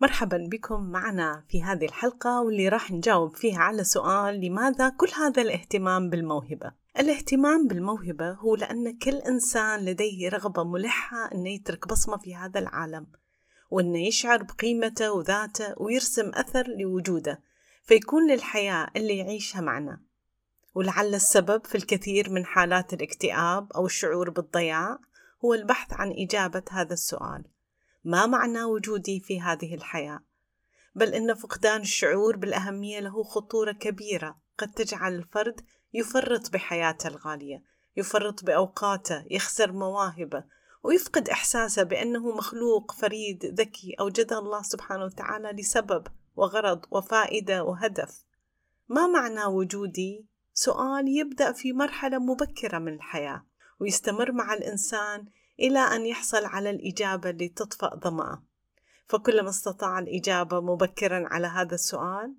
مرحبا بكم معنا في هذه الحلقة واللي راح نجاوب فيها على سؤال لماذا كل هذا الاهتمام بالموهبة؟ الاهتمام بالموهبة هو لأن كل إنسان لديه رغبة ملحة أنه يترك بصمة في هذا العالم وأنه يشعر بقيمته وذاته ويرسم أثر لوجوده فيكون للحياة اللي يعيشها معنى ولعل السبب في الكثير من حالات الاكتئاب أو الشعور بالضياع هو البحث عن إجابة هذا السؤال ما معنى وجودي في هذه الحياة؟ بل إن فقدان الشعور بالأهمية له خطورة كبيرة قد تجعل الفرد يفرط بحياته الغالية يفرط بأوقاته يخسر مواهبه ويفقد إحساسه بأنه مخلوق فريد ذكي أوجده الله سبحانه وتعالى لسبب وغرض وفائدة وهدف ما معنى وجودي؟ سؤال يبدأ في مرحلة مبكرة من الحياة ويستمر مع الإنسان إلى أن يحصل على الإجابة اللي تطفأ ظمأه فكلما استطاع الإجابة مبكرا على هذا السؤال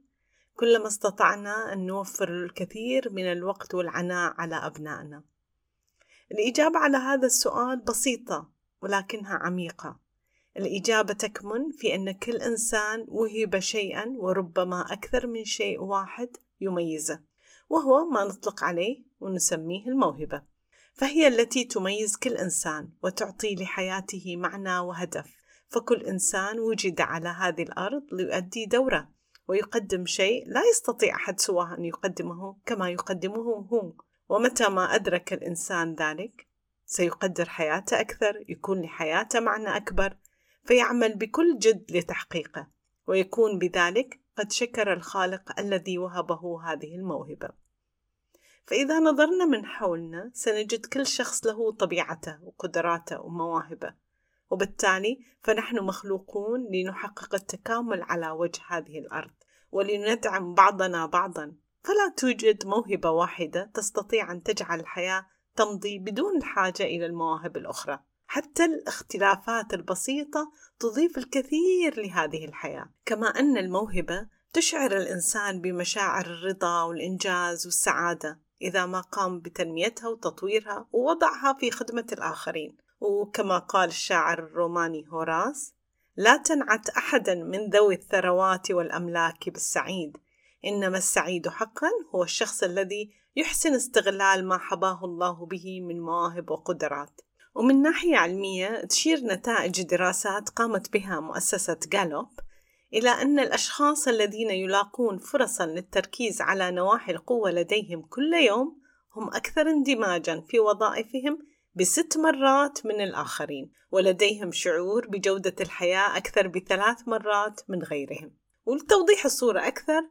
كلما استطعنا أن نوفر الكثير من الوقت والعناء على أبنائنا. الإجابة على هذا السؤال بسيطة ولكنها عميقة. الإجابة تكمن في أن كل إنسان وهب شيئا وربما أكثر من شيء واحد يميزه وهو ما نطلق عليه ونسميه الموهبة. فهي التي تميز كل إنسان وتعطي لحياته معنى وهدف. فكل إنسان وجد على هذه الأرض ليؤدي دوره ويقدم شيء لا يستطيع أحد سواه أن يقدمه كما يقدمه هو. ومتى ما أدرك الإنسان ذلك سيقدر حياته أكثر يكون لحياته معنى أكبر فيعمل بكل جد لتحقيقه ويكون بذلك قد شكر الخالق الذي وهبه هذه الموهبة. فإذا نظرنا من حولنا سنجد كل شخص له طبيعته وقدراته ومواهبه. وبالتالي فنحن مخلوقون لنحقق التكامل على وجه هذه الأرض ولندعم بعضنا بعضا. فلا توجد موهبة واحدة تستطيع أن تجعل الحياة تمضي بدون الحاجة إلى المواهب الأخرى. حتى الاختلافات البسيطة تضيف الكثير لهذه الحياة. كما أن الموهبة تشعر الإنسان بمشاعر الرضا والإنجاز والسعادة. إذا ما قام بتنميتها وتطويرها ووضعها في خدمة الآخرين. وكما قال الشاعر الروماني هوراس لا تنعت أحدا من ذوي الثروات والأملاك بالسعيد. إنما السعيد حقا هو الشخص الذي يحسن استغلال ما حباه الله به من مواهب وقدرات. ومن ناحية علمية تشير نتائج دراسات قامت بها مؤسسة جالوب إلى أن الأشخاص الذين يلاقون فرصا للتركيز على نواحي القوة لديهم كل يوم هم أكثر اندماجا في وظائفهم بست مرات من الآخرين ولديهم شعور بجودة الحياة أكثر بثلاث مرات من غيرهم. ولتوضيح الصورة أكثر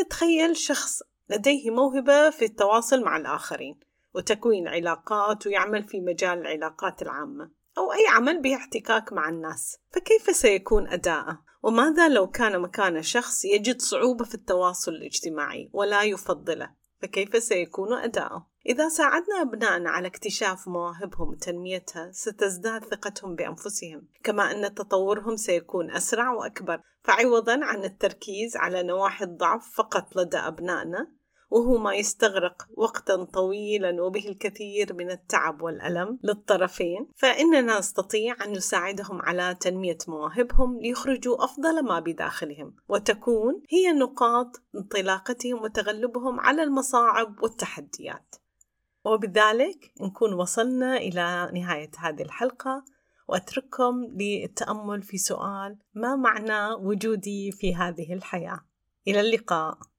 نتخيل شخص لديه موهبة في التواصل مع الآخرين وتكوين علاقات ويعمل في مجال العلاقات العامة. أو أي عمل به احتكاك مع الناس فكيف سيكون أداءه؟ وماذا لو كان مكان شخص يجد صعوبة في التواصل الاجتماعي ولا يفضله فكيف سيكون أداؤه؟ إذا ساعدنا أبنائنا على اكتشاف مواهبهم وتنميتها ستزداد ثقتهم بأنفسهم كما أن تطورهم سيكون أسرع وأكبر فعوضا عن التركيز على نواحي الضعف فقط لدى أبنائنا وهو ما يستغرق وقتا طويلا وبه الكثير من التعب والألم للطرفين فإننا نستطيع أن نساعدهم على تنمية مواهبهم ليخرجوا أفضل ما بداخلهم وتكون هي نقاط انطلاقتهم وتغلبهم على المصاعب والتحديات. وبذلك نكون وصلنا إلى نهاية هذه الحلقة وأترككم للتأمل في سؤال ما معنى وجودي في هذه الحياة. إلى اللقاء.